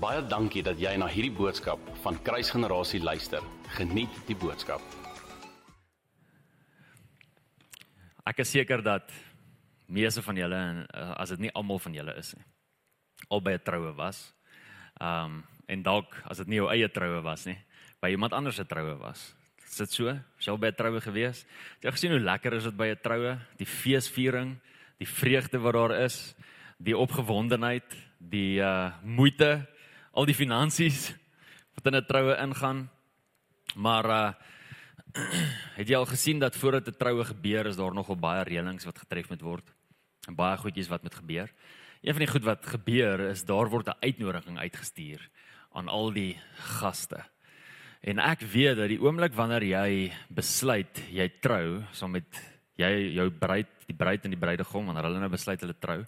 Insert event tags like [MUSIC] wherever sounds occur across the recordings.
Baie dankie dat jy na hierdie boodskap van Kruisgenerasie luister. Geniet die boodskap. Ek is seker dat meeste van julle en uh, as dit nie almal van julle is nie, al by 'n troue was. Um en dalk as dit nie jou eie troue was nie, by iemand anders se troue was. Is dit so? Sou by 'n troue gewees? Het jy gesien hoe lekker is dit by 'n troue? Die feesviering, die vreugde wat daar is, die opgewondenheid, die uh moeite, al die finansies wat in 'n troue ingaan. Maar uh [CLEARS THROAT] het jy al gesien dat voordat 'n troue gebeur is daar nogal baie reëlings wat getref moet word en baie goedjies wat moet gebeur. Een van die goed wat gebeur is daar word 'n uitnodiging uitgestuur aan al die gaste. En ek weet dat die oomblik wanneer jy besluit jy trou saam met jy jou bruid, die bruid en die bruidegom wanneer hulle nou besluit hulle trou,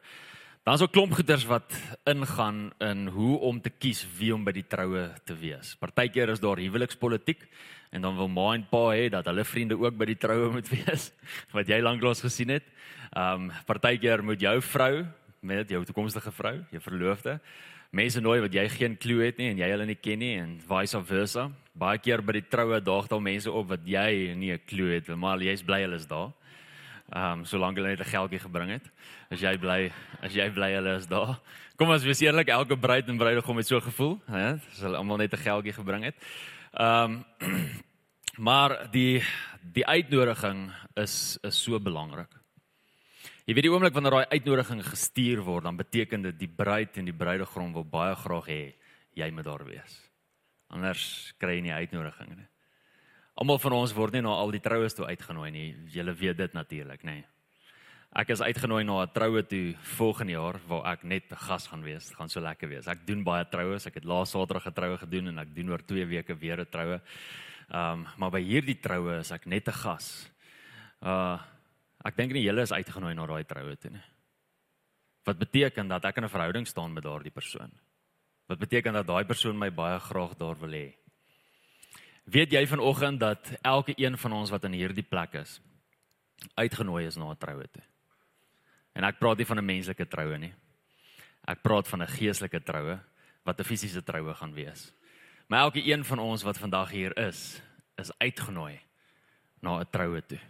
dan daar klomp goeders wat ingaan in hoe om te kies wie om by die troue te wees. Partykeer is daar huwelikspolitiek en dan wil ma en pa hê dat hulle vriende ook by die troue moet [LAUGHS] wees wat jy lanklaas gesien het. Um partykeer moet jou vrou met jou toekomstige vrou, jou verloofde, mense nooi wat jy geen klou het nie en jy hulle nie ken nie en vice versa. Baie keer by die troue daag daar mense op wat jy nie 'n klou het, maar jy's bly hulle is daar. Ehm um, solank hulle net 'n geldjie gebring het. As jy bly, as jy bly hulle is daar. Kom ons wees eerlik, elke bruid en bruidegom het so gevoel, hè, as hulle almal net 'n geldjie gebring het. Ehm um, [CLEARS THROAT] maar die die uitnodiging is is so belangrik. Jy weet die oomblik wanneer daai uitnodiging gestuur word, dan beteken dit die bruid en die bruidegom wil baie graag hê jy moet daar wees. Anders kry jy nie uitnodiging nie. Almal van ons word nie na al die troues toe uitgenooi nie. Julle weet dit natuurlik, nê. Nee. Ek is uitgenooi na 'n troue toe volgende jaar waar ek net 'n gas gaan wees. Dit gaan so lekker wees. Ek doen baie troues. Ek het laas Saterdag 'n troue gedoen en ek doen oor 2 weke weer 'n troue. Ehm um, maar by hierdie troue is ek net 'n gas. Uh Ek dink nie julle is uitgenooi na daai troue toe nie. Wat beteken dat ek in 'n verhouding staan met daardie persoon? Wat beteken dat daai persoon my baie graag daar wil hê? Weet jy vanoggend dat elke een van ons wat in hierdie plek is uitgenooi is na 'n troue toe? En ek praat nie van 'n menslike troue nie. Ek praat van 'n geestelike troue wat 'n fisiese troue gaan wees. Maar elke een van ons wat vandag hier is, is uitgenooi na 'n troue toe.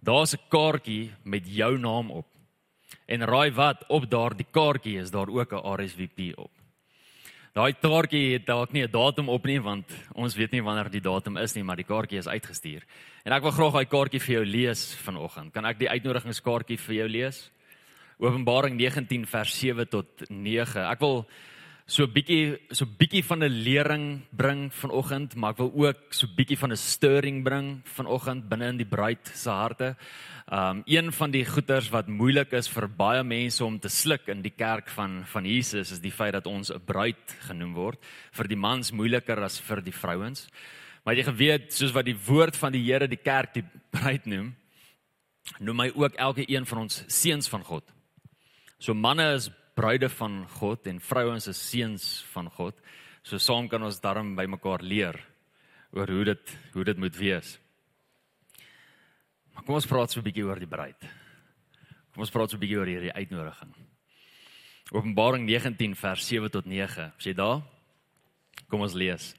Daar's 'n kaartjie met jou naam op. En raai wat, op daardie kaartjie is daar ook 'n RSVP op. Daai kaartjie het dalk nie 'n datum op nie want ons weet nie wanneer die datum is nie, maar die kaartjie is uitgestuur. En ek wil graag daai kaartjie vir jou lees vanoggend. Kan ek die uitnodigingskaartjie vir jou lees? Openbaring 19 vers 7 tot 9. Ek wil so bietjie so bietjie van 'n lering bring vanoggend, maar ek wil ook so bietjie van 'n stirring bring vanoggend binne in die bruid se harte. Um een van die goeters wat moeilik is vir baie mense om te sluk in die kerk van van Jesus is die feit dat ons 'n bruid genoem word. Vir die mans moeiliker as vir die vrouens. Maar jy geweet, soos wat die woord van die Here die kerk die bruid noem, noem hy ook elke een van ons seuns van God. So manne is bruide van God en vrouens is seuns van God. So saam kan ons daarom by mekaar leer oor hoe dit hoe dit moet wees. Maar kom ons praat so 'n bietjie oor die bruid. Kom ons praat so 'n bietjie oor hierdie uitnodiging. Openbaring 19 vers 7 tot 9. Is jy daar? Kom ons lees.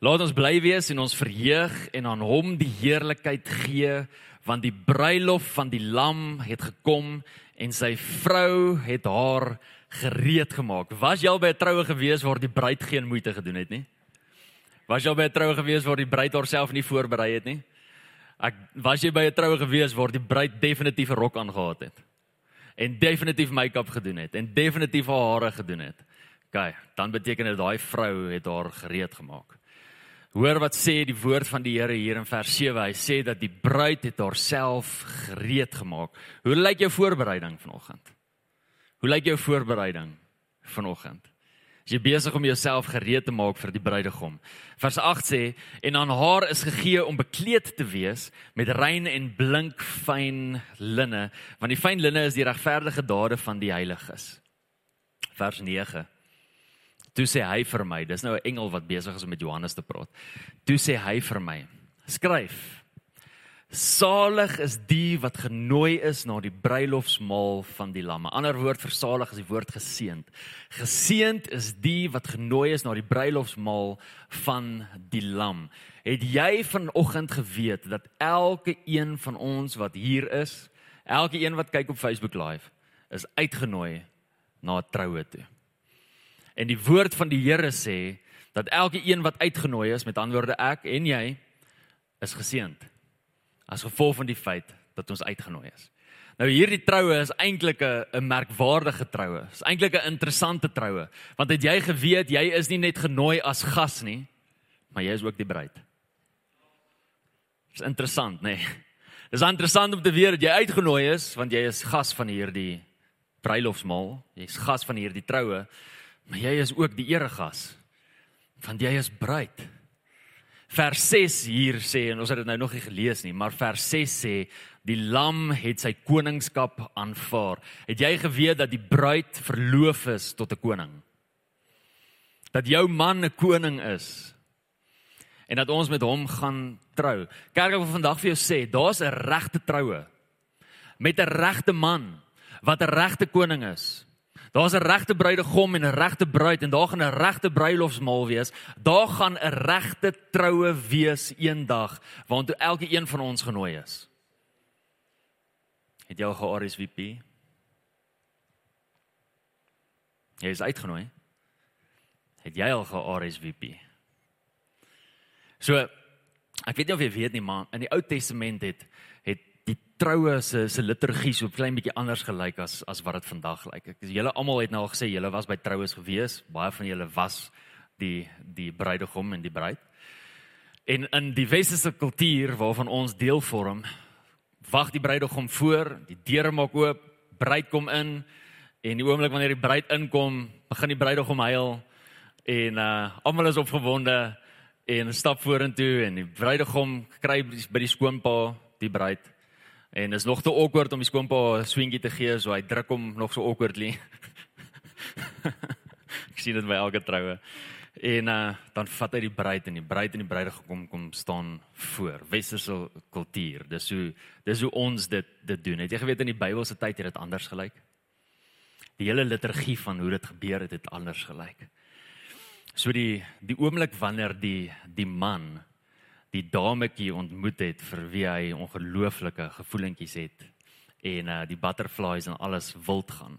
Laat ons bly wees en ons verheug en aan hom die heerlikheid gee want die bruilof van die lam het gekom en sy vrou het haar gereed gemaak. Was jy al by 'n troue gewees waar die bruid geen moeite gedoen het nie? Was jy al by 'n troue gewees waar die bruid haarself nie voorberei het nie? Ek was jy by 'n troue gewees waar die bruid definitief 'n rok aangetree het en definitief make-up gedoen het en definitief haar hare gedoen het. OK, dan beteken dit daai vrou het haar gereed gemaak. Hoor wat sê die woord van die Here hier in vers 7. Hy sê dat die bruid het haarself gereed gemaak. Hoe lyk jou voorbereiding vanoggend? Hoe lyk jou voorbereiding vanoggend? Is jy besig om jouself gereed te maak vir die bruidegom? Vers 8 sê en aan haar is gegee om bekleed te wees met rein en blink fyn linne, want die fyn linne is die regverdige dade van die heiliges. Vers 9 Toe sê hy vir my, dis nou 'n engel wat besig is om met Johannes te praat. Toe sê hy vir my: "Skryf: Salig is die wat genooi is na die bruilofsmaal van die lam. 'n Ander woord vir salig is die woord geseënd. Geseënd is die wat genooi is na die bruilofsmaal van die lam. Het jy vanoggend geweet dat elke een van ons wat hier is, elke een wat kyk op Facebook live, is uitgenooi na 'n troue toe. En die woord van die Here sê dat elke een wat uitgenooi is, met ander woorde ek en jy, is geseënd as gevolg van die feit dat ons uitgenooi is. Nou hierdie troue is eintlik 'n 'n merkwaardige troue. Dit is eintlik 'n interessante troue, want het jy geweet jy is nie net genooi as gas nie, maar jy is ook die bruid. Dit is interessant, nê? Nee. Dit is interessant om te weet dat jy uitgenooi is want jy is gas van hierdie bruilofsmaal, jy's gas van hierdie troue, maar jy is ook die eregas. Want jy is bruid vers 6 hier sê en ons het dit nou nog nie gelees nie, maar vers 6 sê die lam het sy koningskap aanvaar. Het jy geweet dat die bruid verloof is tot 'n koning? Dat jou man 'n koning is en dat ons met hom gaan trou. Kerk wil vandag vir jou sê, daar's 'n regte troue met 'n regte man wat 'n regte koning is. Daar's 'n regte bruidegom en 'n regte bruid en daar gaan 'n regte bruilofsmaal wees. Daar gaan 'n regte troue wees eendag waartoe elke een van ons genooi is. Het jy al ge-RSVP? Jy is uitgenooi. Het jy al ge-RSVP? So ek weet nie of jy weet nie, maar in die Ou Testament het troue se se liturgie so klein bietjie anders gelyk as as wat dit vandag lyk. Ek julle almal het nou al gesê julle was by troues gewees. Baie van julle was die die bruidegom en die bruid. En in die westerse kultuur waarvan ons deel vorm, wag die bruidegom voor, die deure maak oop, bruid kom in en die oomblik wanneer die bruid inkom, begin die bruidegom huil en uh almal is opgewonde en stap vorentoe en die bruidegom kry by die skoonpa die bruid En is nog te awkward om die skoonpa 'n swingie te gee, so hy druk hom nog so awkwardly. [LAUGHS] Ek sien dit by elke troue. En uh, dan vat hy die bruid en die bruid en die bruidegom kom staan voor. Westerse kultuur. Dis hoe dis hoe ons dit dit doen. Het jy geweet in die Bybelse tyd het dit anders gelyk? Die hele liturgie van hoe dit gebeur het het anders gelyk. So die die oomblik wanneer die die man die dametjie ontmoet het vir wie hy ongelooflike gevoelentjies het en uh die butterflies en alles wild gaan.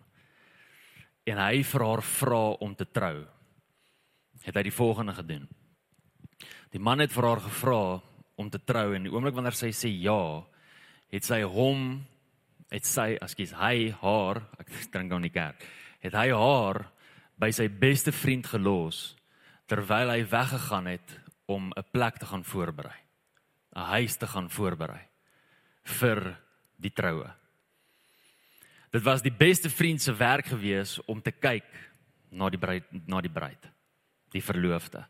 En hy vir haar vra om te trou. Het hy die volgende gedoen. Die man het vir haar gevra om te trou en die oomblik wanneer sy sê ja, het sy hom het sy, ekskuus, hy haar, ek [LAUGHS] drink aan die kerk. Het hy haar by sy beste vriend gelos terwyl hy weggegaan het om 'n plek te gaan voorberei. 'n Huis te gaan voorberei vir die troue. Dit was die beste vriend se werk gewees om te kyk na die bruid na die bruid, die verloofde.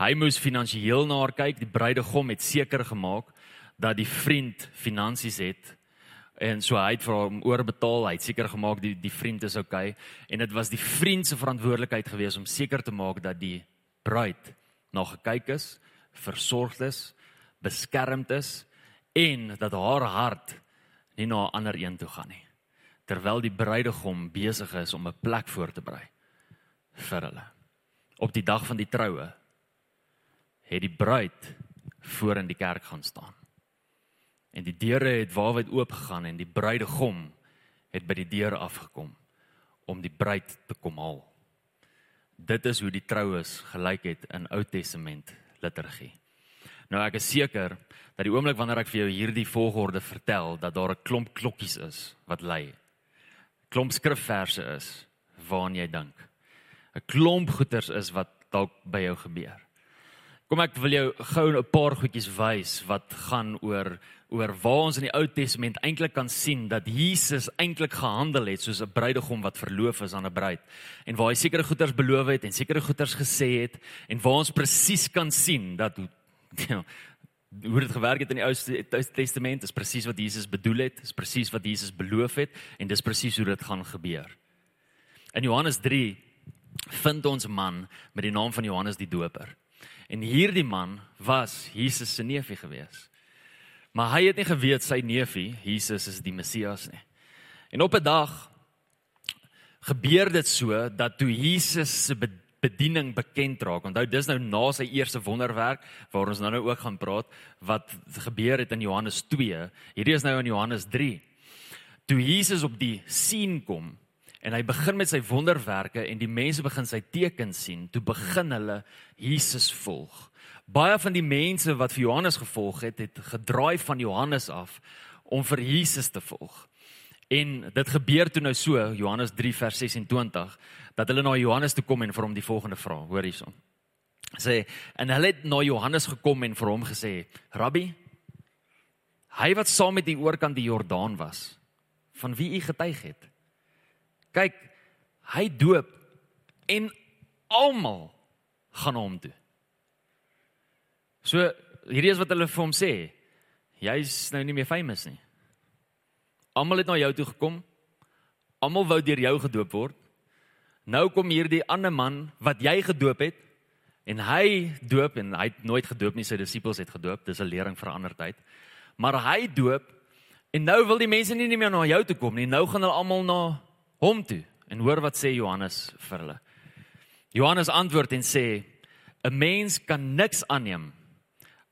Hy moes finansiëel na haar kyk, die bruidegom het seker gemaak dat die vriend finansies het en so hy het vir hom oorbetaal, hy het seker gemaak die die vriend is oukei en dit was die vriend se verantwoordelikheid gewees om seker te maak dat die bruid na gekyk is, versorgd is, beskermd is en dat haar hart nie na 'n ander een toe gaan nie. Terwyl die bruidegom besig is om 'n plek voor te berei vir hulle. Op die dag van die troue het die bruid voor in die kerk gaan staan. En die deure het waarwyd oop gegaan en die bruidegom het by die deure afgekom om die bruid te kom haal dit is hoe die troues gelyk het in Ou Testament liturgie. Nou ek is seker dat die oomblik wanneer ek vir jou hierdie volgorde vertel dat daar 'n klomp klokkies is wat lui. Klomp skrifverse is waaraan jy dink. 'n Klomp goeters is wat dalk by jou gebeur. Kom ek wil jou gou 'n paar goedjies wys wat gaan oor oor waar ons in die Ou Testament eintlik kan sien dat Jesus eintlik gehandel het soos 'n bruidegom wat verloof is aan 'n bruid en waar hy sekere goeders beloof het en sekere goeders gesê het en waar ons presies kan sien dat [LAUGHS] ja, hoe dit gewerk het in die Ou Testament is presies wat Jesus bedoel het, is presies wat Jesus beloof het en dis presies hoe dit gaan gebeur. In Johannes 3 vind ons 'n man met die naam van Johannes die Doper. En hierdie man was Jesus se neefie gewees. Maar hy het nie geweet sy neefie Jesus is die Messias nie. En op 'n dag gebeur dit so dat toe Jesus se bediening bekend raak. Onthou dis nou na sy eerste wonderwerk waar ons nou nou ook gaan praat wat gebeur het in Johannes 2. Hierdie is nou in Johannes 3. Toe Jesus op die sien kom en hy begin met sy wonderwerke en die mense begin sy tekens sien, toe begin hulle Jesus volg. Baie van die mense wat vir Johannes gevolg het, het gedraai van Johannes af om vir Jesus te volg. En dit gebeur toe nou so Johannes 3 vers 26 dat hulle na Johannes toe kom en vir hom die volgende vraag, hoor hierson. Sê en hulle het na Johannes gekom en vir hom gesê: "Rabbi, hy wat saam met u oorkant die Jordaan was, van wie u getuig het. Kyk, hy doop en almal gaan hom toe." So hierdie is wat hulle vir hom sê. Jy's nou nie meer famous nie. Almal het na jou toe gekom. Almal wou deur jou gedoop word. Nou kom hierdie ander man wat jy gedoop het en hy doop en hy het nooit gedoop nie, sy disippels het gedoop. Dis 'n lering vir 'n ander tyd. Maar hy doop en nou wil die mense nie, nie meer na jou toe kom nie. Nou gaan hulle almal na hom toe. En hoor wat sê Johannes vir hulle. Johannes antwoord en sê: "’n Mens kan niks aanneem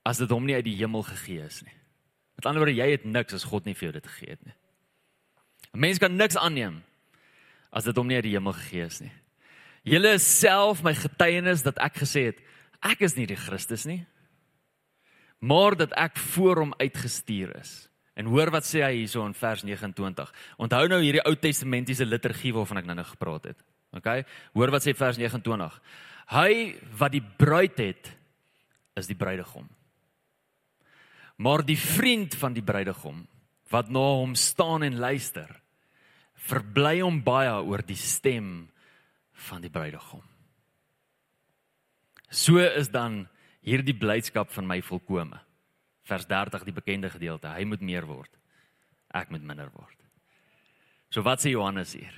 as dit hom nie uit die hemel gegee is nie. Met ander woorde, jy het niks as God nie vir jou dit gegee het nie. 'n Mens kan niks aanneem as dit hom nie uit die hemel gegee is nie. Julle is self my getuienis dat ek gesê het ek is nie die Christus nie, maar dat ek voor hom uitgestuur is. En hoor wat sê hy hierso in vers 29. Onthou nou hierdie Ou Testamentiese liturgie waarvan ek nou-nou gepraat het. OK? Hoor wat sê vers 29. Hy wat die bruid het is die bruidegom. Maar die vriend van die bruidegom wat na hom staan en luister, verbly hom baie oor die stem van die bruidegom. So is dan hierdie blydskap van my volkome. Vers 30 die bekende gedeelte, hy moet meer word. Ek moet minder word. So wat sê Johannes hier?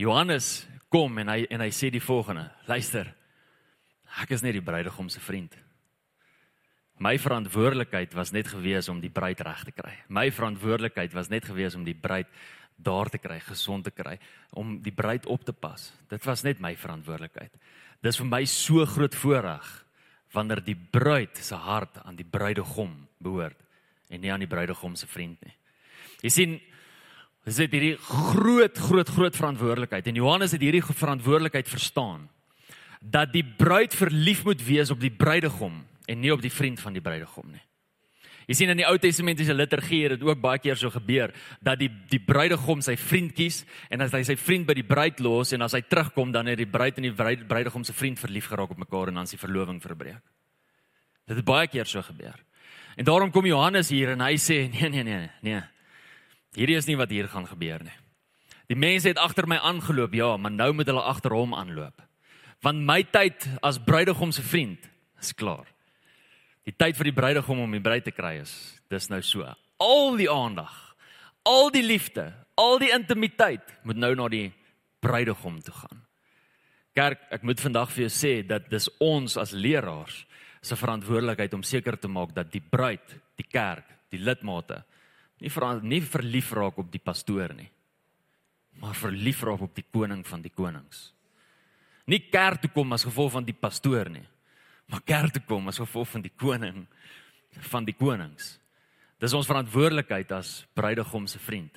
Johannes kom en hy en hy sê die volgende: Luister. Ek is net die bruidegom se vriend. My verantwoordelikheid was net gewees om die bruid reg te kry. My verantwoordelikheid was net gewees om die bruid daar te kry, gesond te kry, om die bruid op te pas. Dit was net my verantwoordelikheid. Dis vir my so groot voorreg wanneer die bruid se hart aan die bruidegom behoort en nie aan die bruidegom se vriend nie. Jy sien, dis dit hierdie groot groot groot verantwoordelikheid en Johannes het hierdie verantwoordelikheid verstaan dat die bruid verlief moet wees op die bruidegom en nie op die vriend van die bruidegom nie. Jy sien in die Ou Testamentiese liturgie het dit ook baie keer so gebeur dat die die bruidegom sy vriend kies en as hy sy vriend by die bruid los en as hy terugkom dan het die bruid en die bruid, bruidegom se vriend verlief geraak op mekaar en dan is die verloving verbreek. Dit het baie keer so gebeur. En daarom kom Johannes hier en hy sê nee nee nee nee. Hierdie is nie wat hier gaan gebeur nie. Die mense het agter my aangeloop, ja, maar nou moet hulle agter hom aanloop. Want my tyd as bruidegom se vriend is klaar. Die tyd vir die bruidegom om die bruid te kry is dis nou so. Al die aandag, al die liefde, al die intimiteit moet nou na die bruidegom toe gaan. Kerk, ek moet vandag vir jou sê dat dis ons as leraars se verantwoordelikheid om seker te maak dat die bruid, die kerk, die lidmate nie ver, nie verlief raak op die pastoor nie, maar verlief raak op die koning van die konings. Nie kerk toe kom as gevolg van die pastoor nie, maar kerk toe kom as gevolg van die koning van die konings. Dis ons verantwoordelikheid as bruidegom se vriend.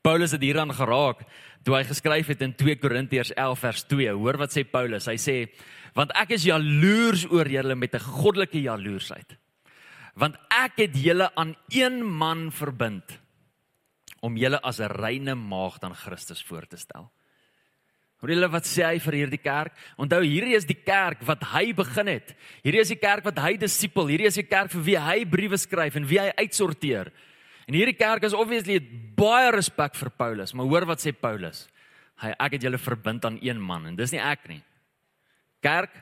Paulus het hieraan geraak toe hy geskryf het in 2 Korintiërs 11 vers 2. Hoor wat sê Paulus? Hy sê: "Want ek is jaloers oor julle met 'n goddelike jaloersheid. Want ek het julle aan een man verbind om julle as 'n reine maagd aan Christus voor te stel." Hoor julle wat sê hy vir hierdie kerk? Onthou hierdie is die kerk wat hy begin het. Hierdie is die kerk wat hy disipel, hierdie is die kerk vir wie hy briewe skryf en wie hy uitsorteer. En hierdie kerk is obviously baie respek vir Paulus, maar hoor wat sê Paulus? Hy ek het julle verbind aan een man en dis nie ek nie. Kerk,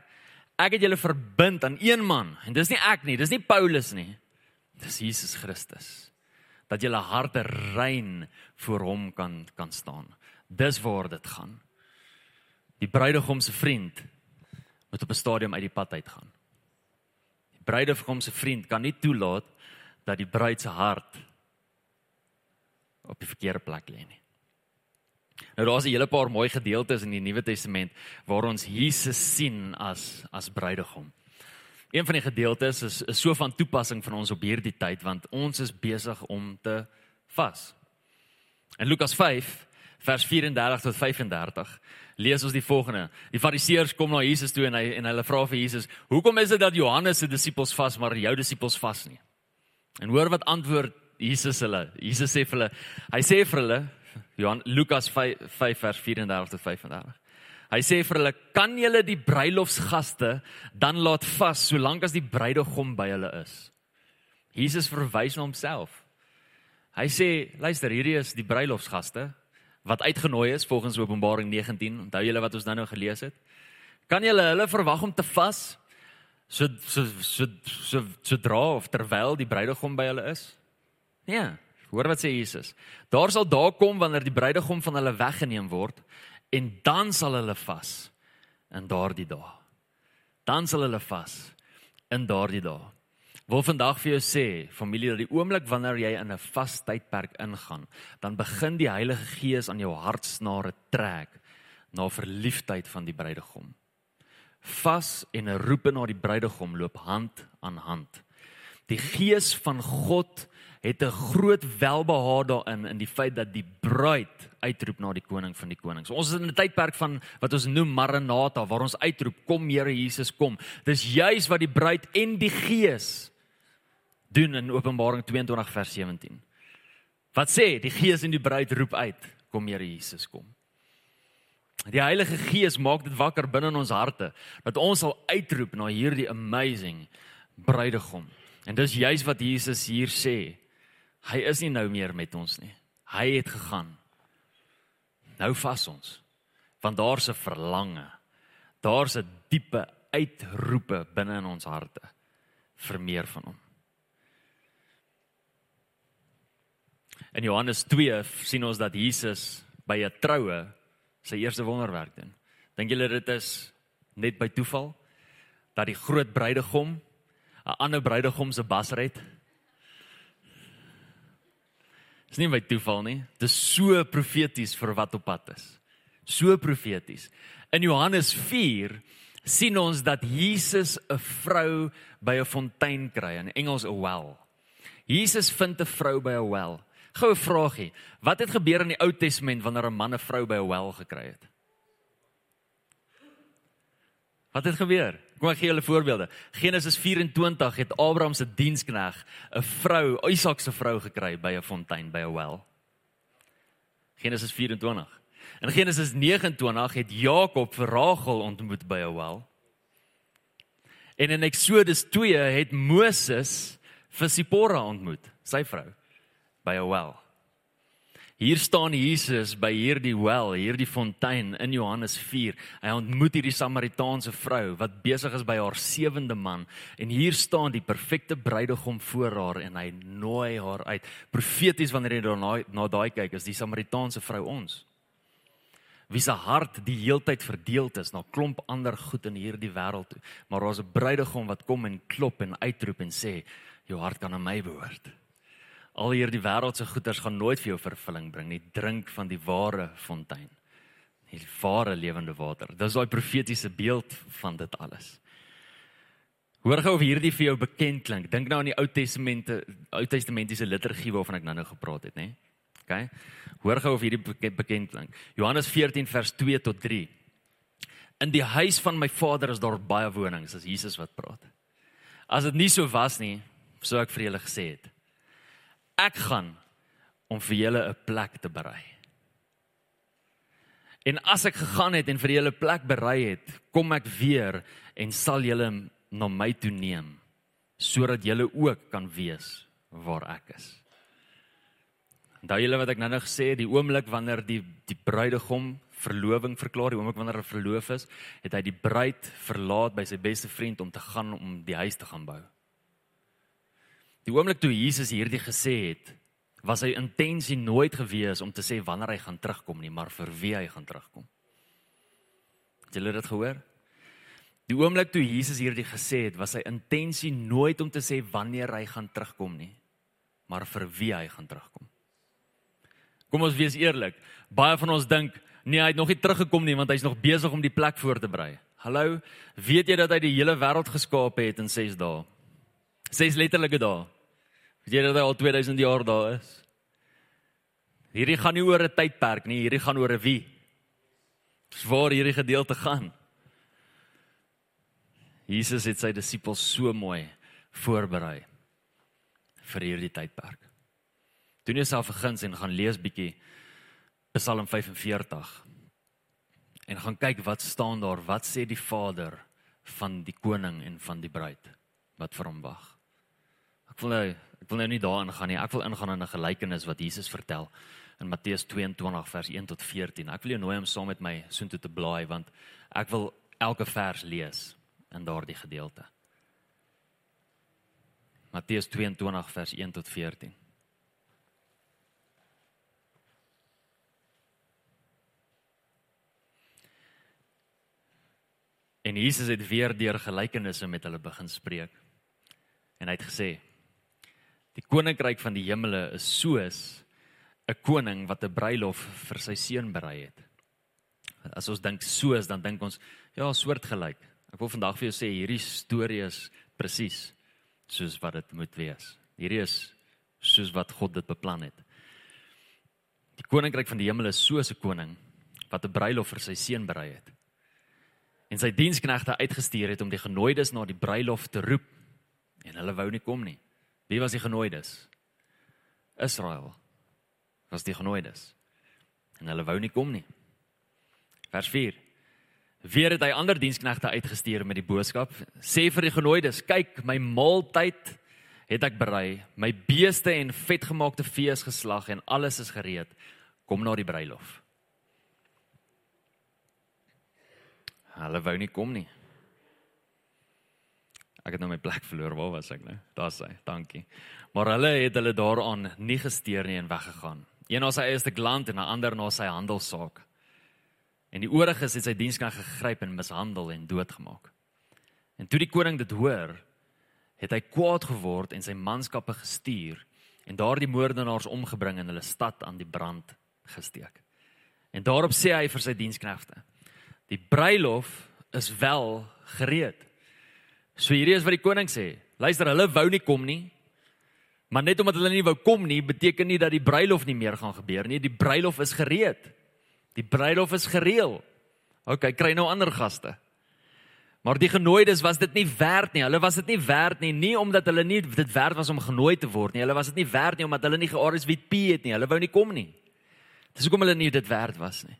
ek het julle verbind aan een man en dis nie ek nie, dis nie Paulus nie. Dis Jesus Christus. Dat julle harte rein voor hom kan kan staan. Dis waar dit gaan. Die bruidegom se vriend moet op 'n stadium uit die pad uitgaan. Die bruidegom se vriend kan nie toelaat dat die bruid se hart op die verkeerde plek lê nie. Nou daar's 'n hele paar mooi gedeeltes in die Nuwe Testament waar ons Jesus sien as as bruidegom. Een van die gedeeltes is, is so van toepassing van ons op hierdie tyd want ons is besig om te vas. In Lukas 5 vers 34 tot 35 lees ons die volgende. Die Fariseërs kom na Jesus toe en hy en hulle vra vir Jesus: "Hoekom is dit dat Johannes se disippels vas maar jou disippels vas nie?" En hoor wat antwoord Jesus hulle. Jesus sê vir hulle, hy sê vir hulle Johan Lukas 5, 5 vers 34 tot 35. Hy sê vir hulle, "Kan julle die bruilofsgaste dan laat vas solank as die bruidegom by hulle is?" Jesus verwys na homself. Hy sê, "Luister, hierdie is die bruilofsgaste wat uitgenooi is volgens Openbaring 19. Onthou julle wat ons nou nou gelees het? Kan julle hulle verwag om te vas so so so so sodra of terwyl die bruidegom by hulle is? Nee. Hoor wat sê Jesus. Daar sal daar kom wanneer die bruidegom van hulle weggeneem word en dan sal hulle vas in daardie dae. Dan sal hulle vas in daardie dae. Wil vandag vir jou sê, familie, dat die oomblik wanneer jy in 'n vas tydperk ingaan, dan begin die Heilige Gees aan jou hartsnare trek na verliefdheid van die bruidegom. Vas en 'n roep na die bruidegom loop hand aan hand. Die Gees van God het 'n groot welbehaag daarin in die feit dat die bruid uitroep na die koning van die konings. Ons is in 'n tydperk van wat ons noem Maranatha waar ons uitroep kom Here Jesus kom. Dis juis wat die bruid en die Gees doen in Openbaring 22 vers 17. Wat sê die Gees en die bruid roep uit kom Here Jesus kom. Die Heilige Gees maak dit wakker binne in ons harte dat ons sal uitroep na hierdie amazing bruidegom. En dis juis wat Jesus hier sê. Hy is nie nou meer met ons nie. Hy het gegaan. Nou vas ons. Want daar's 'n verlange. Daar's 'n diepe uitroepe binne in ons harte vir meer van hom. In Johannes 2 sien ons dat Jesus by 'n troue sy eerste wonderwerk doen. Dink julle dit is net by toeval dat die groot bruidegom 'n ander bruidegom se bas red? Dis nie by toeval nie. Dis so profeties vir wat op pad is. So profeties. In Johannes 4 sien ons dat Jesus 'n vrou by 'n fontein kry, in Engels 'n well. Jesus vind 'n vrou by 'n well. Goue vraagie. Wat het gebeur in die Ou Testament wanneer 'n man 'n vrou by 'n well gekry het? Wat het gebeur? Kom ek gee julle voorbeelde. Genesis 24 het Abraham se dienskneg 'n vrou, Isak se vrou gekry by 'n fontein, by 'n well. Genesis 24. In Genesis 29 het Jakob vir Rachel ontmoet by 'n well. En in Eksodus 2 het Moses vir Sipora ontmoet, sy vrou, by 'n well. Hier staan Jesus by hierdie wel, hierdie fontein in Johannes 4. Hy ontmoet hierdie Samaritaanse vrou wat besig is by haar sewende man en hier staan die perfekte bruidegom voor haar en hy nooi haar uit. Profeties wanneer jy daarna na daai kyk, is die Samaritaanse vrou ons. Wie se hart die heeltyd verdeeld is na klomp ander goed in hierdie wêreld toe, maar daar's 'n bruidegom wat kom en klop en uitroep en sê, "Jou hart kan aan my behoort." Al hierdie wêreldse goeders gaan nooit vir jou vervulling bring nie. Drink van die ware fontein. Die ware lewende water. Dis daai profetiese beeld van dit alles. Hoor gou of hierdie vir jou bekend klink. Dink nou aan die Ou Testamente, Ou Testamentiese liturgie waarvan ek nou-nou gepraat het, nê? OK. Hoor gou of hierdie bekend klink. Johannes 14 vers 2 tot 3. In die huis van my Vader is daar baie wonings, as Jesus wat praat. As dit nie so was nie, sou ek vir julle gesê het ek gaan om vir julle 'n plek te berei. En as ek gegaan het en vir julle 'n plek berei het, kom ek weer en sal julle na my toe neem sodat julle ook kan weet waar ek is. Onthou julle wat ek nou-nou gesê het, die oomblik wanneer die die bruidegom verloving verklaar, die oomblik wanneer hy verloof is, het hy die bruid verlaat by sy beste vriend om te gaan om die huis te gaan bou. Die oomblik toe Jesus hierdie gesê het, was sy intensie nooit gewees om te sê wanneer hy gaan terugkom nie, maar vir wie hy gaan terugkom. Het julle dit gehoor? Die oomblik toe Jesus hierdie gesê het, was sy intensie nooit om te sê wanneer hy gaan terugkom nie, maar vir wie hy gaan terugkom. Kom ons wees eerlik. Baie van ons dink, nee, hy het nog nie teruggekom nie want hy's nog besig om die plek voor te berei. Hallo, weet jy dat hy die hele wêreld geskaap het in 6 dae? 6 letterlike dae. Weet jy dat hy al 2000 jaar daar is? Hierdie gaan nie oor 'n tydperk nie, hierdie gaan oor 'n wie. Dis waar hierdie gedeelte gaan. Jesus het sy disippels so mooi voorberei vir hierdie tydperk. Doen jouself 'n guns en gaan lees bietjie Psalm 45 en gaan kyk wat staan daar, wat sê die Vader van die koning en van die bruid wat vir hom wag. Ek wil nou ek wil nou nie daarin gaan nie. Ek wil ingaan in 'n gelykenis wat Jesus vertel in Matteus 22 vers 1 tot 14. Ek wil jou nooi om saam met my soontoe te blaai want ek wil elke vers lees in daardie gedeelte. Matteus 22 vers 1 tot 14. En Jesus het weer deur gelykenisse met hulle begin spreek. En hy het gesê: Die koninkryk van die hemele is soos 'n koning wat 'n bruilof vir sy seun berei het. As ons dink soos, dan dink ons ja, soortgelyk. Ek wil vandag vir jou sê hierdie storie is presies soos wat dit moet wees. Hierdie is soos wat God dit beplan het. Die koninkryk van die hemel is soos 'n koning wat 'n bruilof vir sy seun berei het. En sy diensknegte uitgestuur het om die genooides na die bruilof te roep en hulle wou nie kom nie. Wie was die genooides? Israel was die genooides. En hulle wou nie kom nie. Vers 4 Weer het hy ander diensknegte uitgestuur met die boodskap: "Sê vir die genooides, kyk, my maaltyd het ek berei. My beeste en vetgemaakte vee is geslag en alles is gereed. Kom na die bruilof." Hulle wou nie kom nie. Ek het nou my plek verloor. Waar was ek nou? Daar's hy. Dankie. Maar hulle het hulle daaraan nie gesteer nie en weggegaan. Een na sy eie stuk land en 'n ander na sy handelssaak. En die ooriges het sy diensknegt gegryp en mishandel en doodgemaak. En toe die koning dit hoor, het hy kwaad geword en sy manskappe gestuur en daardie moordenaars omgebring en hulle stad aan die brand gesteek. En daarop sê hy vir sy diensknegte: Die bruilof is wel gereed. So hierdie is wat die koning sê. Luister, hulle wou nie kom nie. Maar net omdat hulle nie wou kom nie, beteken nie dat die bruilof nie meer gaan gebeur nie. Die bruilof is gereed. Die bruilof is gereël. OK, kry nou ander gaste. Maar die genooides was dit nie werd nie. Hulle was dit nie werd nie, nie omdat hulle nie dit werd was om genooi te word nie. Hulle was dit nie werd nie omdat hulle nie ge-RSVP het nie. Hulle wou nie kom nie. Dis hoekom hulle nie dit werd was nie.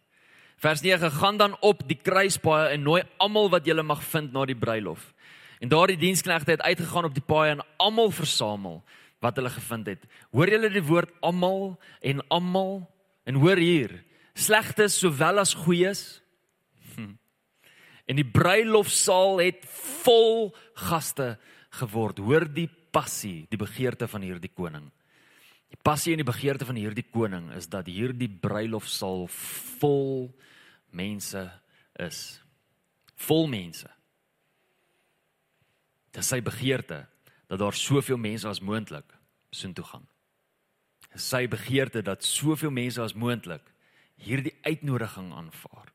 Vers 9: Gaan dan op die kruispaaie en nooi almal wat julle mag vind na die bruilof. En daardie diensknegte het uitgegaan op die paaie en almal versamel wat hulle gevind het. Hoor julle die woord almal en almal? En hoor hier, slegtes sowel as goeies. Hm. En die bruilofsaal het vol gaste geword. Hoor die passie, die begeerte van hierdie koning. Die passie en die begeerte van hierdie koning is dat hierdie bruilofsaal vol mense is. Vol mense. Dit is sy begeerte dat daar soveel mense as moontlik soontoe gaan. Sy begeerte dat soveel mense as moontlik hierdie uitnodiging aanvaar.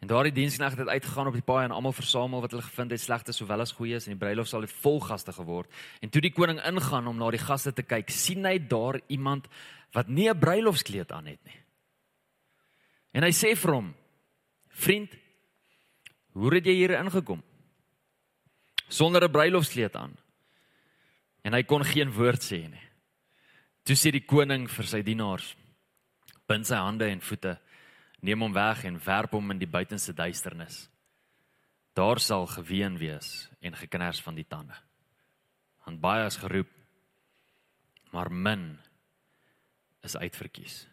En daardie diensknegt het uitgegaan op die paai en almal versamel wat hulle gevind het slegte sowel as goeies en die bruilof sal vol gaste geword. En toe die koning ingaan om na die gaste te kyk, sien hy daar iemand wat nie 'n bruilofskleed aan het nie. En hy sê vir hom: "Vriend, hoe het jy hier ingekom sonder 'n bruilofskleed aan?" En hy kon geen woord sê nie. Toe sê die koning vir sy dienaars: "Bind sy hande en voete, neem hom weg en werp hom in die buitenste duisternis. Daar sal geween wees en geknars van die tande." Want baie is geroep, maar min is uitverkies.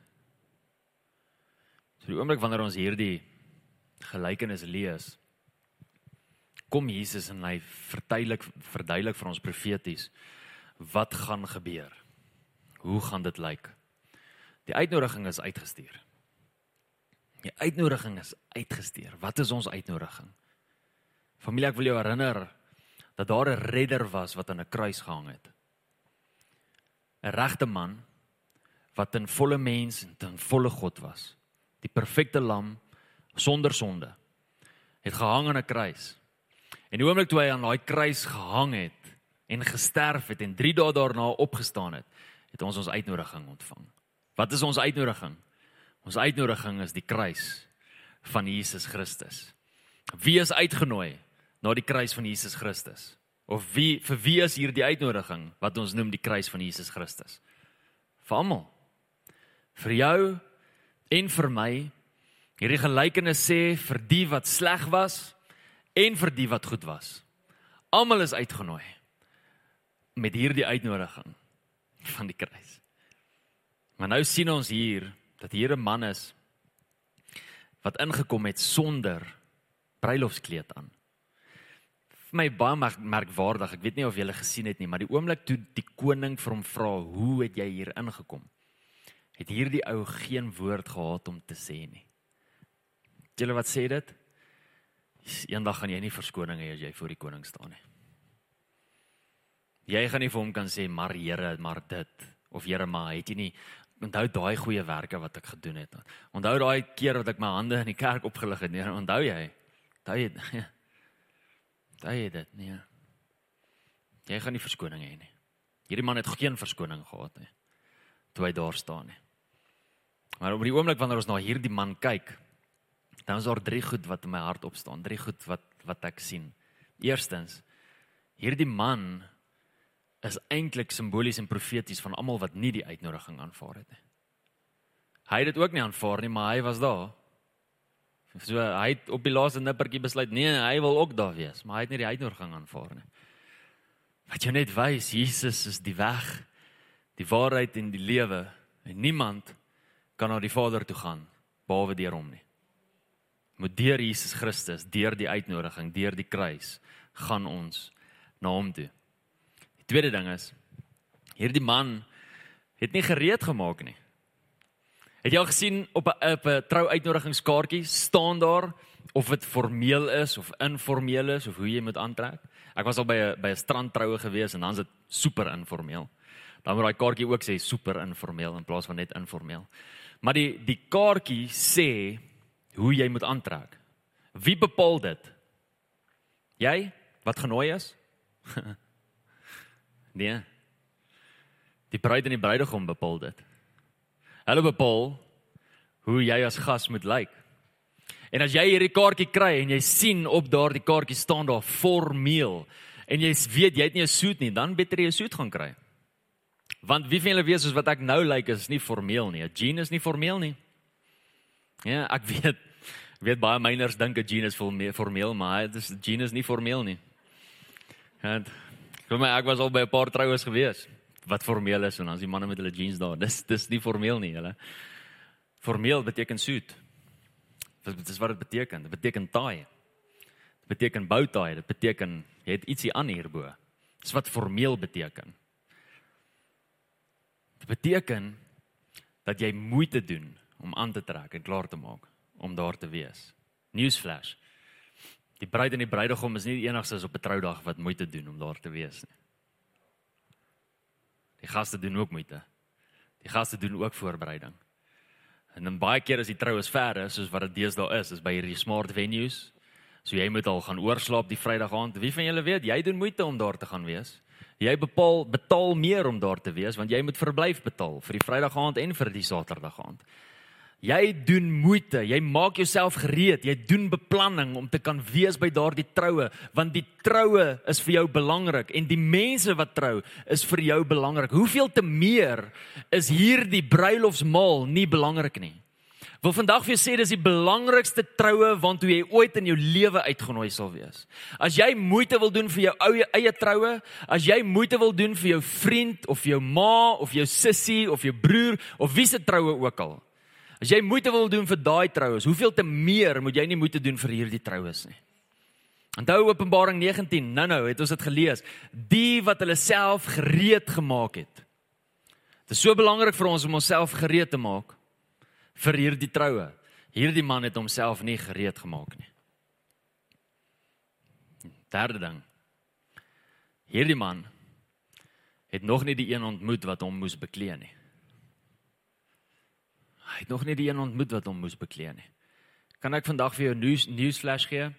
So die oomblik wanneer ons hierdie gelykenis lees, kom Jesus en hy verduidelik verduidelik vir ons profeties wat gaan gebeur. Hoe gaan dit lyk? Die uitnodiging is uitgestuur. Die uitnodiging is uitgestuur. Wat is ons uitnodiging? Familie, ek wil jou herinner dat daar 'n redder was wat aan 'n kruis gehang het. 'n Regte man wat 'n volle mens en 'n volle God was. Die perfekte lam sonder sonde het gehang aan 'n kruis. En die oomblik toe hy aan daai kruis gehang het en gesterf het en 3 dae daarna opgestaan het, het ons ons uitnodiging ontvang. Wat is ons uitnodiging? Ons uitnodiging is die kruis van Jesus Christus. Wie is uitgenooi na die kruis van Jesus Christus? Of wie vir wie is hier die uitnodiging wat ons noem die kruis van Jesus Christus? Vir almal. Vir jou en vir my. Hierdie gelykenis sê vir die wat sleg was en vir die wat goed was. Almal is uitgenooi met hierdie uitnodiging van die kruis. Maar nou sien ons hier dat hier 'n man is wat ingekom het sonder bruilofskleed aan. Vir my baie merkwaardig. Ek weet nie of julle gesien het nie, maar die oomblik toe die koning vir hom vra, "Hoe het jy hier ingekom?" het hierdie ou geen woord gehad om te sê nie. Julle wat sê dit? Eendag gaan jy nie verskoning hê as jy voor die koning staan nie. Jy gaan nie vir hom kan sê, "Maar Here, maar dit." Of Here, maar het jy nie onthou daai goeie werke wat ek gedoen het. Onthou daai keer wat ek my hande in die kerk opgelig het. Nee, onthou jy? Onthou jy? Onthou jy dit? Nee. Jy gaan nie verskoning hê nie. Hierdie man het geen verskoning gehad nie toe hy daar staan nie. Maar op die oomblik wanneer ons na hierdie man kyk, dan is daar drie goed wat in my hart opstaan, drie goed wat wat ek sien. Eerstens, hierdie man is eintlik simbolies en profeties van almal wat nie die uitnodiging aanvaar het nie. Hy het dit ook nie aanvaar nie, maar hy was daar. So hy het op die laaste nippertjie besluit, nee, hy wil ook daar wees, maar hy het nie die uitnodiging aanvaar nie. Wat jy net wys, Jesus is die weg, die waarheid en die lewe en niemand kan na die Vader toe gaan behalwe deur hom nie. Moet deur Jesus Christus, deur die uitnodiging, deur die kruis gaan ons na hom toe. Tweede ding is hierdie man het nie gereed gemaak nie. Het jy al gesien op 'n op 'n trouuitnodigingskaartjie staan daar of dit formeel is of informeel is of hoe jy moet aantrek? Ek was al by 'n by 'n strandtroue gewees en dan is dit super informeel. Dan moet daai kaartjie ook sê super informeel in plaas van net informeel. Maar die die kaartjie sê hoe jy moet aantrek. Wie bepaal dit? Jy wat genooi is? [LAUGHS] Nee. Die bruid en die bruidegom bepaal dit. Hulle bepaal hoe jy as gas moet lyk. En as jy hierdie kaartjie kry en jy sien op daardie kaartjie staan daar formeel en jy weet jy het nie 'n soet nie, dan beter jy 'n soet gaan kry. Want wie van julle weet soos wat ek nou lyk is nie formeel nie. 'n Jean is nie formeel nie. Ja, ek [LAUGHS] weet weet baie myners dink 'n jean is formeel, maar dit is jean is nie formeel nie. Want Vir my ek was al by 'n paar troues gewees wat formeel is en dan is die manne met hulle jeans daar. [LAUGHS] Dis dis nie formeel nie, hulle. Formeel beteken suit. Dit is wat dit beteken. Dit beteken taai. Dit beteken boutaai. Dit beteken jy het ietsie aan hierbo. Dis wat formeel beteken. Dit beteken dat jy moeite doen om aan te trek en klaar te maak om daar te wees. Newsflash. Die bruid en die bruidegom is nie die enigstes op 'n troudag wat moeite doen om daar te wees nie. Die gaste doen ook moeite. Die gaste doen ook voorbereiding. En dan baie keer as die troue is ver is, soos wat dit deesdae is, is by hierdie smart venues. So jy moet al gaan oorslaap die Vrydag aand. Wie van julle weet, jy doen moeite om daar te gaan wees. Jy bepaal betaal meer om daar te wees want jy moet verblyf betaal vir die Vrydag aand en vir die Saterdag aand. Jy doen moeite, jy maak jouself gereed, jy doen beplanning om te kan wees by daardie troue, want die troue is vir jou belangrik en die mense wat trou is vir jou belangrik. Hoeveel te meer is hierdie bruilofsmaal nie belangrik nie? Wil vandag vir jou sê dis die belangrikste troue waartoe jy ooit in jou lewe uitgenooi sal wees. As jy moeite wil doen vir jou ou eie troue, as jy moeite wil doen vir jou vriend of jou ma of jou sussie of jou broer of wie se troue ook al, As jy moeite wil doen vir daai troues, hoeveel te meer moet jy nie moeite doen vir hierdie troues nie? Onthou Openbaring 19, nou-nou het ons dit gelees, die wat hulle self gereed gemaak het. Dit is so belangrik vir ons om onsself gereed te maak vir hierdie troue. Hierdie man het homself nie gereed gemaak nie. Derde ding. Hierdie man het nog nie die een ontmoet wat hom moes beklee nie. Hy het nog nie die een ontmoet wat hom moes beklee nie. Kan ek vandag vir jou nuus nuusflash gee?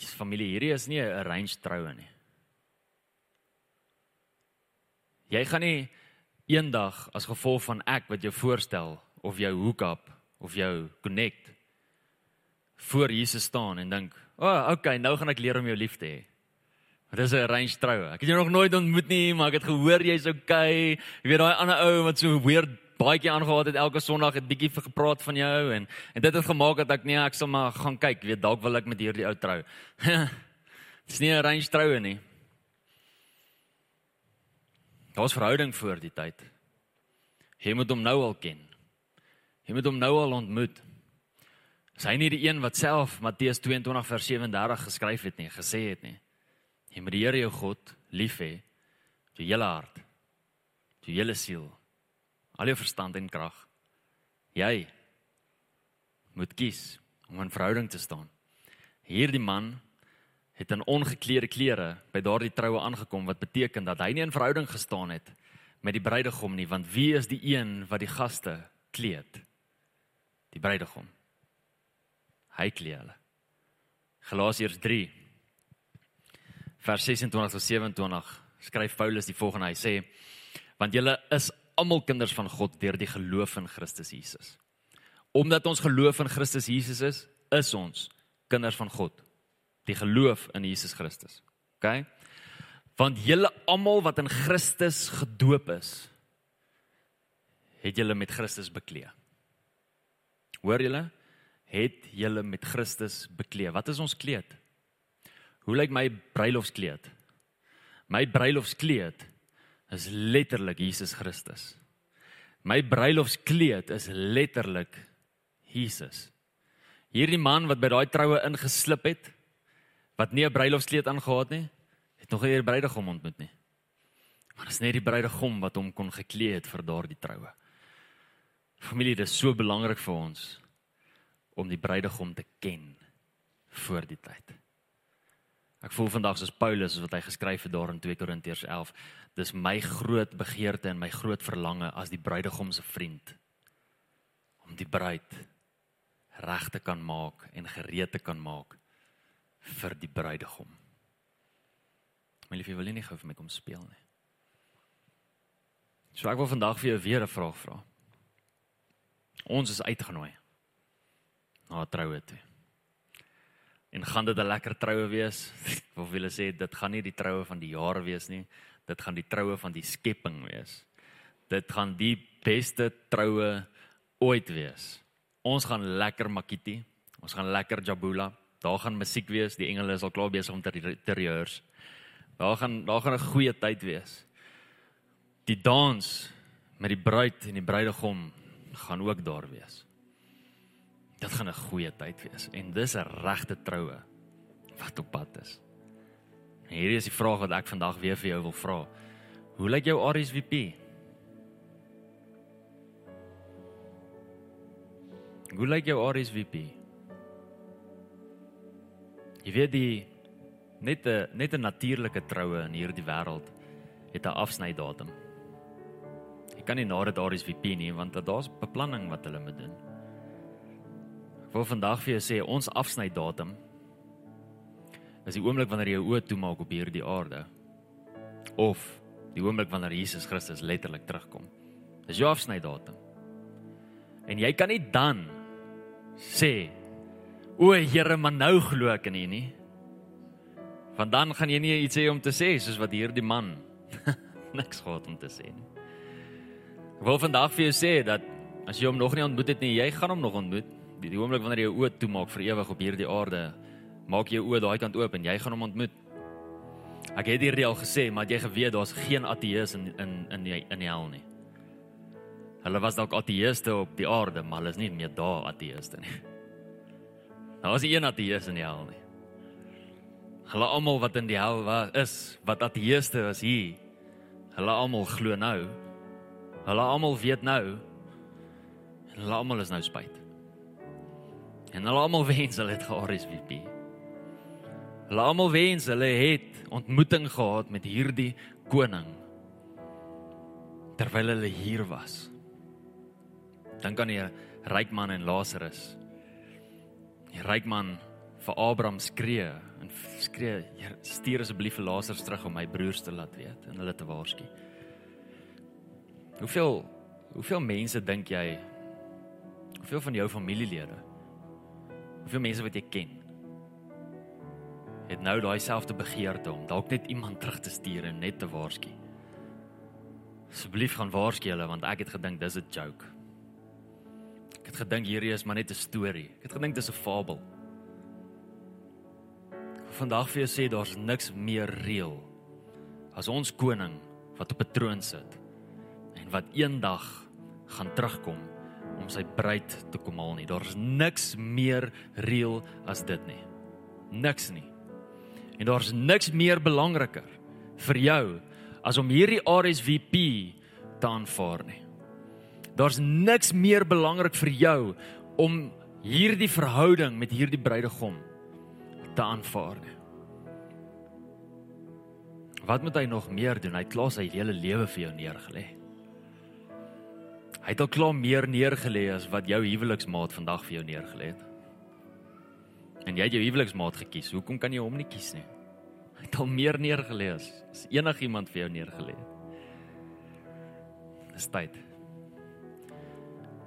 Dis familie hierdie is nie 'n arranged troue nie. Jy gaan nie eendag as gevolg van ek wat jou voorstel of jou hook-up of jou connect voor Jesus staan en dink, "O, oh, okay, nou gaan ek leer om jou lief te hê." Dit is 'n arranged troue. Ek het jou nog nooit ontmoet nie, maar ek het gehoor jy's okay. Jy weet daai ander ou wat so weird baadjie aangehad het elke Sondag het bietjie gepraat van jou en en dit het gemaak dat ek nee, ek sal maar gaan kyk, weet dalk wil ek met hierdie ou trou. [LAUGHS] Dis nie 'n arranged troue nie. Daar's verhouding voor die tyd. Jy moet hom nou al ken. Jy moet hom nou al ontmoet. Is hy nie die een wat self Matteus 22 vers 37 geskryf het nie, gesê het nie. Jy moet die Here jou God lief hê met jou hele hart, met jou hele siel, al jou verstand en krag. Jy moet kies om in verhouding te staan. Hierdie man het in ongeklede klere by daardie troue aangekom wat beteken dat hy nie in verhouding gestaan het met die bruidegom nie want wie is die een wat die gaste kleed? Die bruidegom. Hy kleed hulle. Galasiërs 3 vers 26 tot 27 skryf Paulus die volgende hy sê want julle is almal kinders van God deur die geloof in Christus Jesus. Omdat ons geloof in Christus Jesus is, is ons kinders van God. Die geloof in Jesus Christus. OK? Want julle almal wat in Christus gedoop is, het julle met Christus bekleë. Hoor julle? Het julle met Christus bekleë. Wat is ons kleed? Hoe lyk my bruilofskleed? My bruilofskleed is letterlik Jesus Christus. My bruilofskleed is letterlik Jesus. Hierdie man wat by daai troue ingeslip het, wat nie 'n bruilofskleed aangetree het nie, het nog nie die bruidegom ontmoet nie. Maar dit is net die bruidegom wat hom kon geklee het vir daardie troue. Familie, dit is so belangrik vir ons om die bruidegom te ken voor die tyd. Ek voel vandag soos Paulus wat hy geskryf het daar in 2 Korintiërs 11 dis my groot begeerte en my groot verlange as die bruidegom se vriend om die bruid reg te kan maak en gereed te kan maak vir die bruidegom. My liefie wil nie gou vir my kom speel nie. So ek wil vandag vir jou weer 'n vraag vra. Ons is uitgenooi na 'n troue toe. En gaan dit 'n lekker troue wees? Ek [LAUGHS] wil wil sê dit gaan nie die troue van die jaar wees nie dit gaan die troue van die skepping wees. Dit gaan die beste troue ooit wees. Ons gaan lekker makiti, ons gaan lekker jabula. Daar gaan musiek wees, die engele is al klaar besig om te te rehears. Daar gaan daar gaan 'n goeie tyd wees. Die dans met die bruid en die bruidegom gaan ook daar wees. Dit gaan 'n goeie tyd wees en dis 'n regte troue wat op pad is. En hierdie is die vraag wat ek vandag weer vir jou wil vra. Hoe lyk jou RSVP? Hoe lyk jou RSVP? Jy weet die net 'n net 'n natuurlike troue in hierdie wêreld het 'n afsnydatum. Jy kan nie na dit RSVP nie want daar's beplanning wat hulle moet doen. Ek wil vandag vir jou sê ons afsnydatum is die oomblik wanneer jy jou oë toemaak op hierdie aarde of die oomblik wanneer Jesus Christus letterlik terugkom. Dis jou afsnydatum. En jy kan nie dan sê o, Here, maar nou glo ek in U nie. Want dan gaan jy nie iets hê om te sê soos wat hierdie man [LAUGHS] niks gehad om te sê nie. Ek wil vandag vir jou sê dat as jy hom nog nie ontmoet het nie, jy gaan hom nog ontmoet. Die, die oomblik wanneer jy jou oë toemaak vir ewig op hierdie aarde, maak jou oë daai kant oop en jy gaan hom ontmoet. Ek het hierdie al gesê, maar jy geweet daar's geen ateës in in in die, in die hel nie. Hulle was dalk ateëste op die aarde, maar hulle is nie meer daar ateëste nie. Daar is een ateës in die hel nie. Hulle almal wat in die hel was, is wat ateëste was hier. Hulle almal glo nou. Hulle almal weet nou. En hulle almal is nou spyt. En hulle almal [LAUGHS] wens hulle het ge-RSVP. Hulle almal wens hulle het ontmoeting gehad met hierdie koning terwyl hulle hier was. Dink aan die ryk man en Lazarus. Die ryk man vir Abraham skree en skree, "Stuur asseblief vir Lazarus terug om my broers te laat weet en hulle te waarsku." Hoeveel hoeveel mense dink jy hoeveel van jou familielede hoeveel mense wat jy ken het nou daai selfde begeerte om dalk net iemand terug te stuur en net te waarsku. Asseblief gaan waarsku hulle want ek het gedink dis 'n joke. Ek het gedink hierdie is maar net 'n storie. Ek het gedink dis 'n fabel. Vandag vir jou sê daar's niks meer reël as ons koning wat op 'n troon sit en wat eendag gaan terugkom om sy bruid te kom haal nie. Daar's niks meer reël as dit nie. Niks nie. En daar's niks meer belangriker vir jou as om hierdie RSVP te aanvaar nie. Daar's niks meer belangrik vir jou om hierdie verhouding met hierdie bruidegom te aanvaar nie. Wat moet hy nog meer doen? Hy het klaar sy hele lewe vir jou neergelê. Hy het al klaar meer neergelê as wat jou huweliksmaat vandag vir jou neergelê het. En jy het jou huweliksmaat gekies. Hoekom kan jy hom nie kies nie? Hy het al meer neergelê as, as enigiemand vir jou neergelê het. Dis tyd.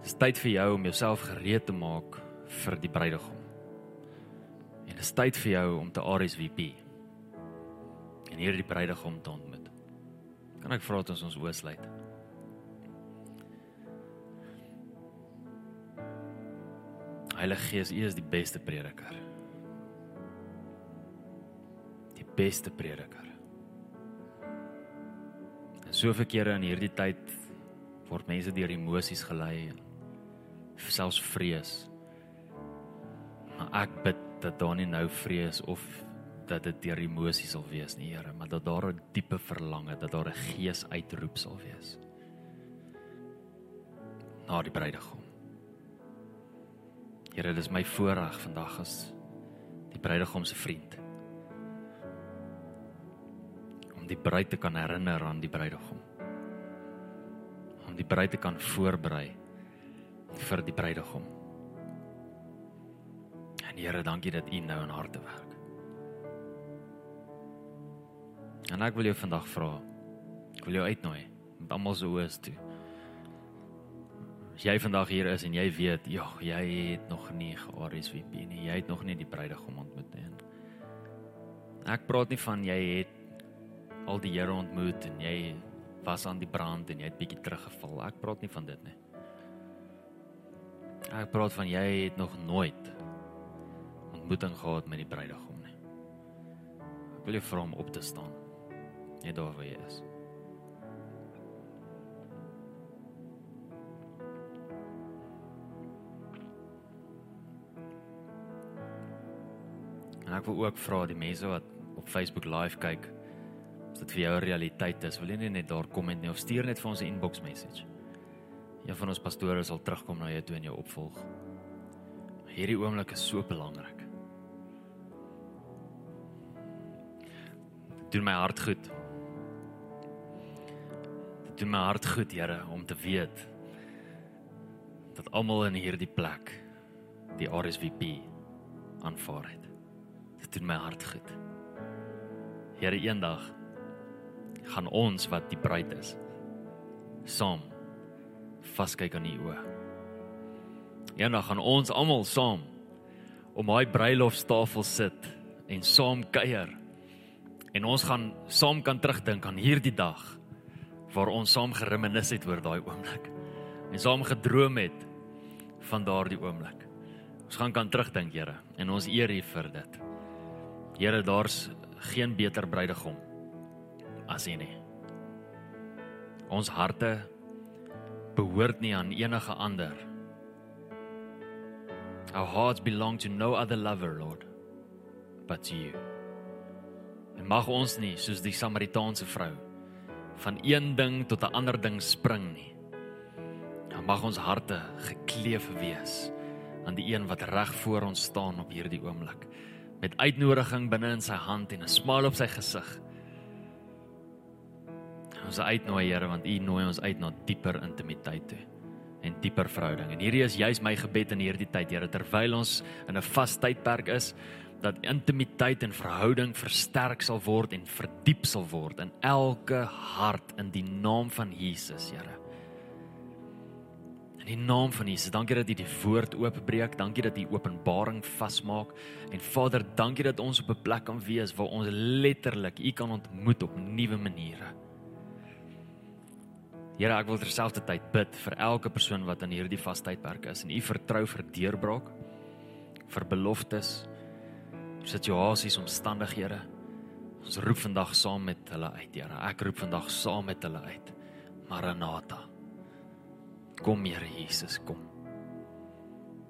Dis tyd vir jou om jouself gereed te maak vir die bruidegom. En dis tyd vir jou om te RSVP. En hierdie bruidegom te ontmoet. Kan ek vra dat ons ons oë sluit? Heilige Gees, U is die beste prediker. Beste prediker. En soveel kere in hierdie tyd word mense deur emosies gelei en selfs vrees. Maar ek bid dat daar nie nou vrees of dat dit deur emosies sal wees nie, Here, maar dat daar 'n diepe verlange, dat daar 'n gees uitroep sal wees. Na die bruidegom. Here, dis my voorreg vandag as die bruidegom se vriend. Om die bruid te kan herinner aan die bruidegom. Om die bruid te kan voorberei vir die bruidegom. En Here, dankie dat U nou in harte werk. En ek wil jou vandag vra. Ek wil jou uitnooi met almal se oë toe. As jy vandag hier is en jy weet, ja, jy het nog nie ge-RSVP nie. Jy het nog nie die bruidegom ontmoet nie. Ek praat nie van jy het al die Here ontmoet en jy was aan die brand en jy het bietjie teruggeval. Ek praat nie van dit nie. Ek praat van jy het nog nooit ontmoeting gehad met die bruidegom nie. Ek wil jou vra om op te staan. Net daar waar jy is. En ek wil ook vra die mense wat op Facebook live kyk, as dit vir jou 'n realiteit is, wil jy nie net daar kom en nie of stuur net vir ons 'n inbox message. Een van ons pastore sal terugkom na jou toe en jou opvolg. Hierdie oomblik is so belangrik. Dit doen my hart goed. Dit doen my hart goed, Here, om te weet dat almal in hierdie plek die RSVP aanvaar het. Dit doen my hart goed. Here, eendag gaan ons wat die bruid is saam vaskyk aan u oë. Eendag gaan ons almal saam om daai bruilofstafel sit en saam kuier. En ons gaan saam kan terugdink aan hierdie dag waar ons saam gereminis het oor daai oomblik. En saam gedroom het van daardie oomblik. Ons gaan kan terugdink, Here, en ons eer U vir dit. Here, daar's geen beter bruidegom as U nie. Ons harte behoort nie aan enige ander. Our hearts belong to no other lover, Lord, but to you. En mag ons nie soos die Samaritaanse vrou van een ding tot 'n ander ding spring nie. Dan mag ons harte gekleef wees aan die een wat reg voor ons staan op hierdie oomblik. met uitnodiging binne in sy hand en 'n smile op sy gesig. Ons uitnooi Here want U nooi ons uit na dieper intimiteit toe en dieper verhouding. En hierdie is juis my gebed in hierdie tyd, Here, terwyl ons in 'n vas tydperk is, dat intimiteit en verhouding versterk sal word en verdiep sal word in elke hart in die naam van Jesus, Here. In die naam van Jesus, dankie dat U die woord oopbreek, dankie dat U openbaring vasmaak en Vader, dankie dat ons op 'n plek kan wees waar ons letterlik U kan ontmoet op nuwe maniere. Here, ek wil terselfdertyd bid vir elke persoon wat in hierdie vastydperk is en U vertrou vir deurbraak, vir beloftes, situasies, omstandighede. Ons roep vandag saam met hulle uit, Here. Ek roep vandag saam met hulle uit. Maranatha. Kom Here Jesus, kom.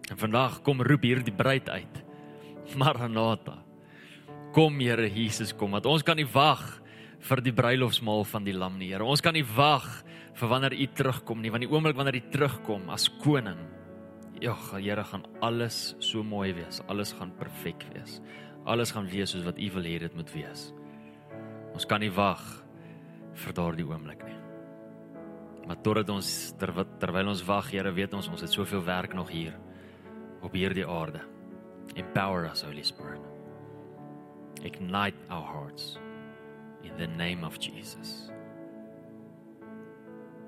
En vandag kom roep hierdie bruid uit. Maranatha. Kom Here Jesus, kom want ons kan nie wag vir die bruilofsmaal van die lam nie, Here. Ons kan nie wag vir wanneer U terugkom nie, want die oomblik wanneer U terugkom as koning, ja, Here, gaan alles so mooi wees. Alles gaan perfek wees. Alles gaan wees soos wat U wil hê dit moet wees. Ons kan nie wag vir daardie oomblik nie. Maar totdat ons ter, terwyl ons wag, Here, weet ons ons het soveel werk nog hier op hierdie aarde. Empower us, Holy Spirit. Ignite our hearts in the name of Jesus.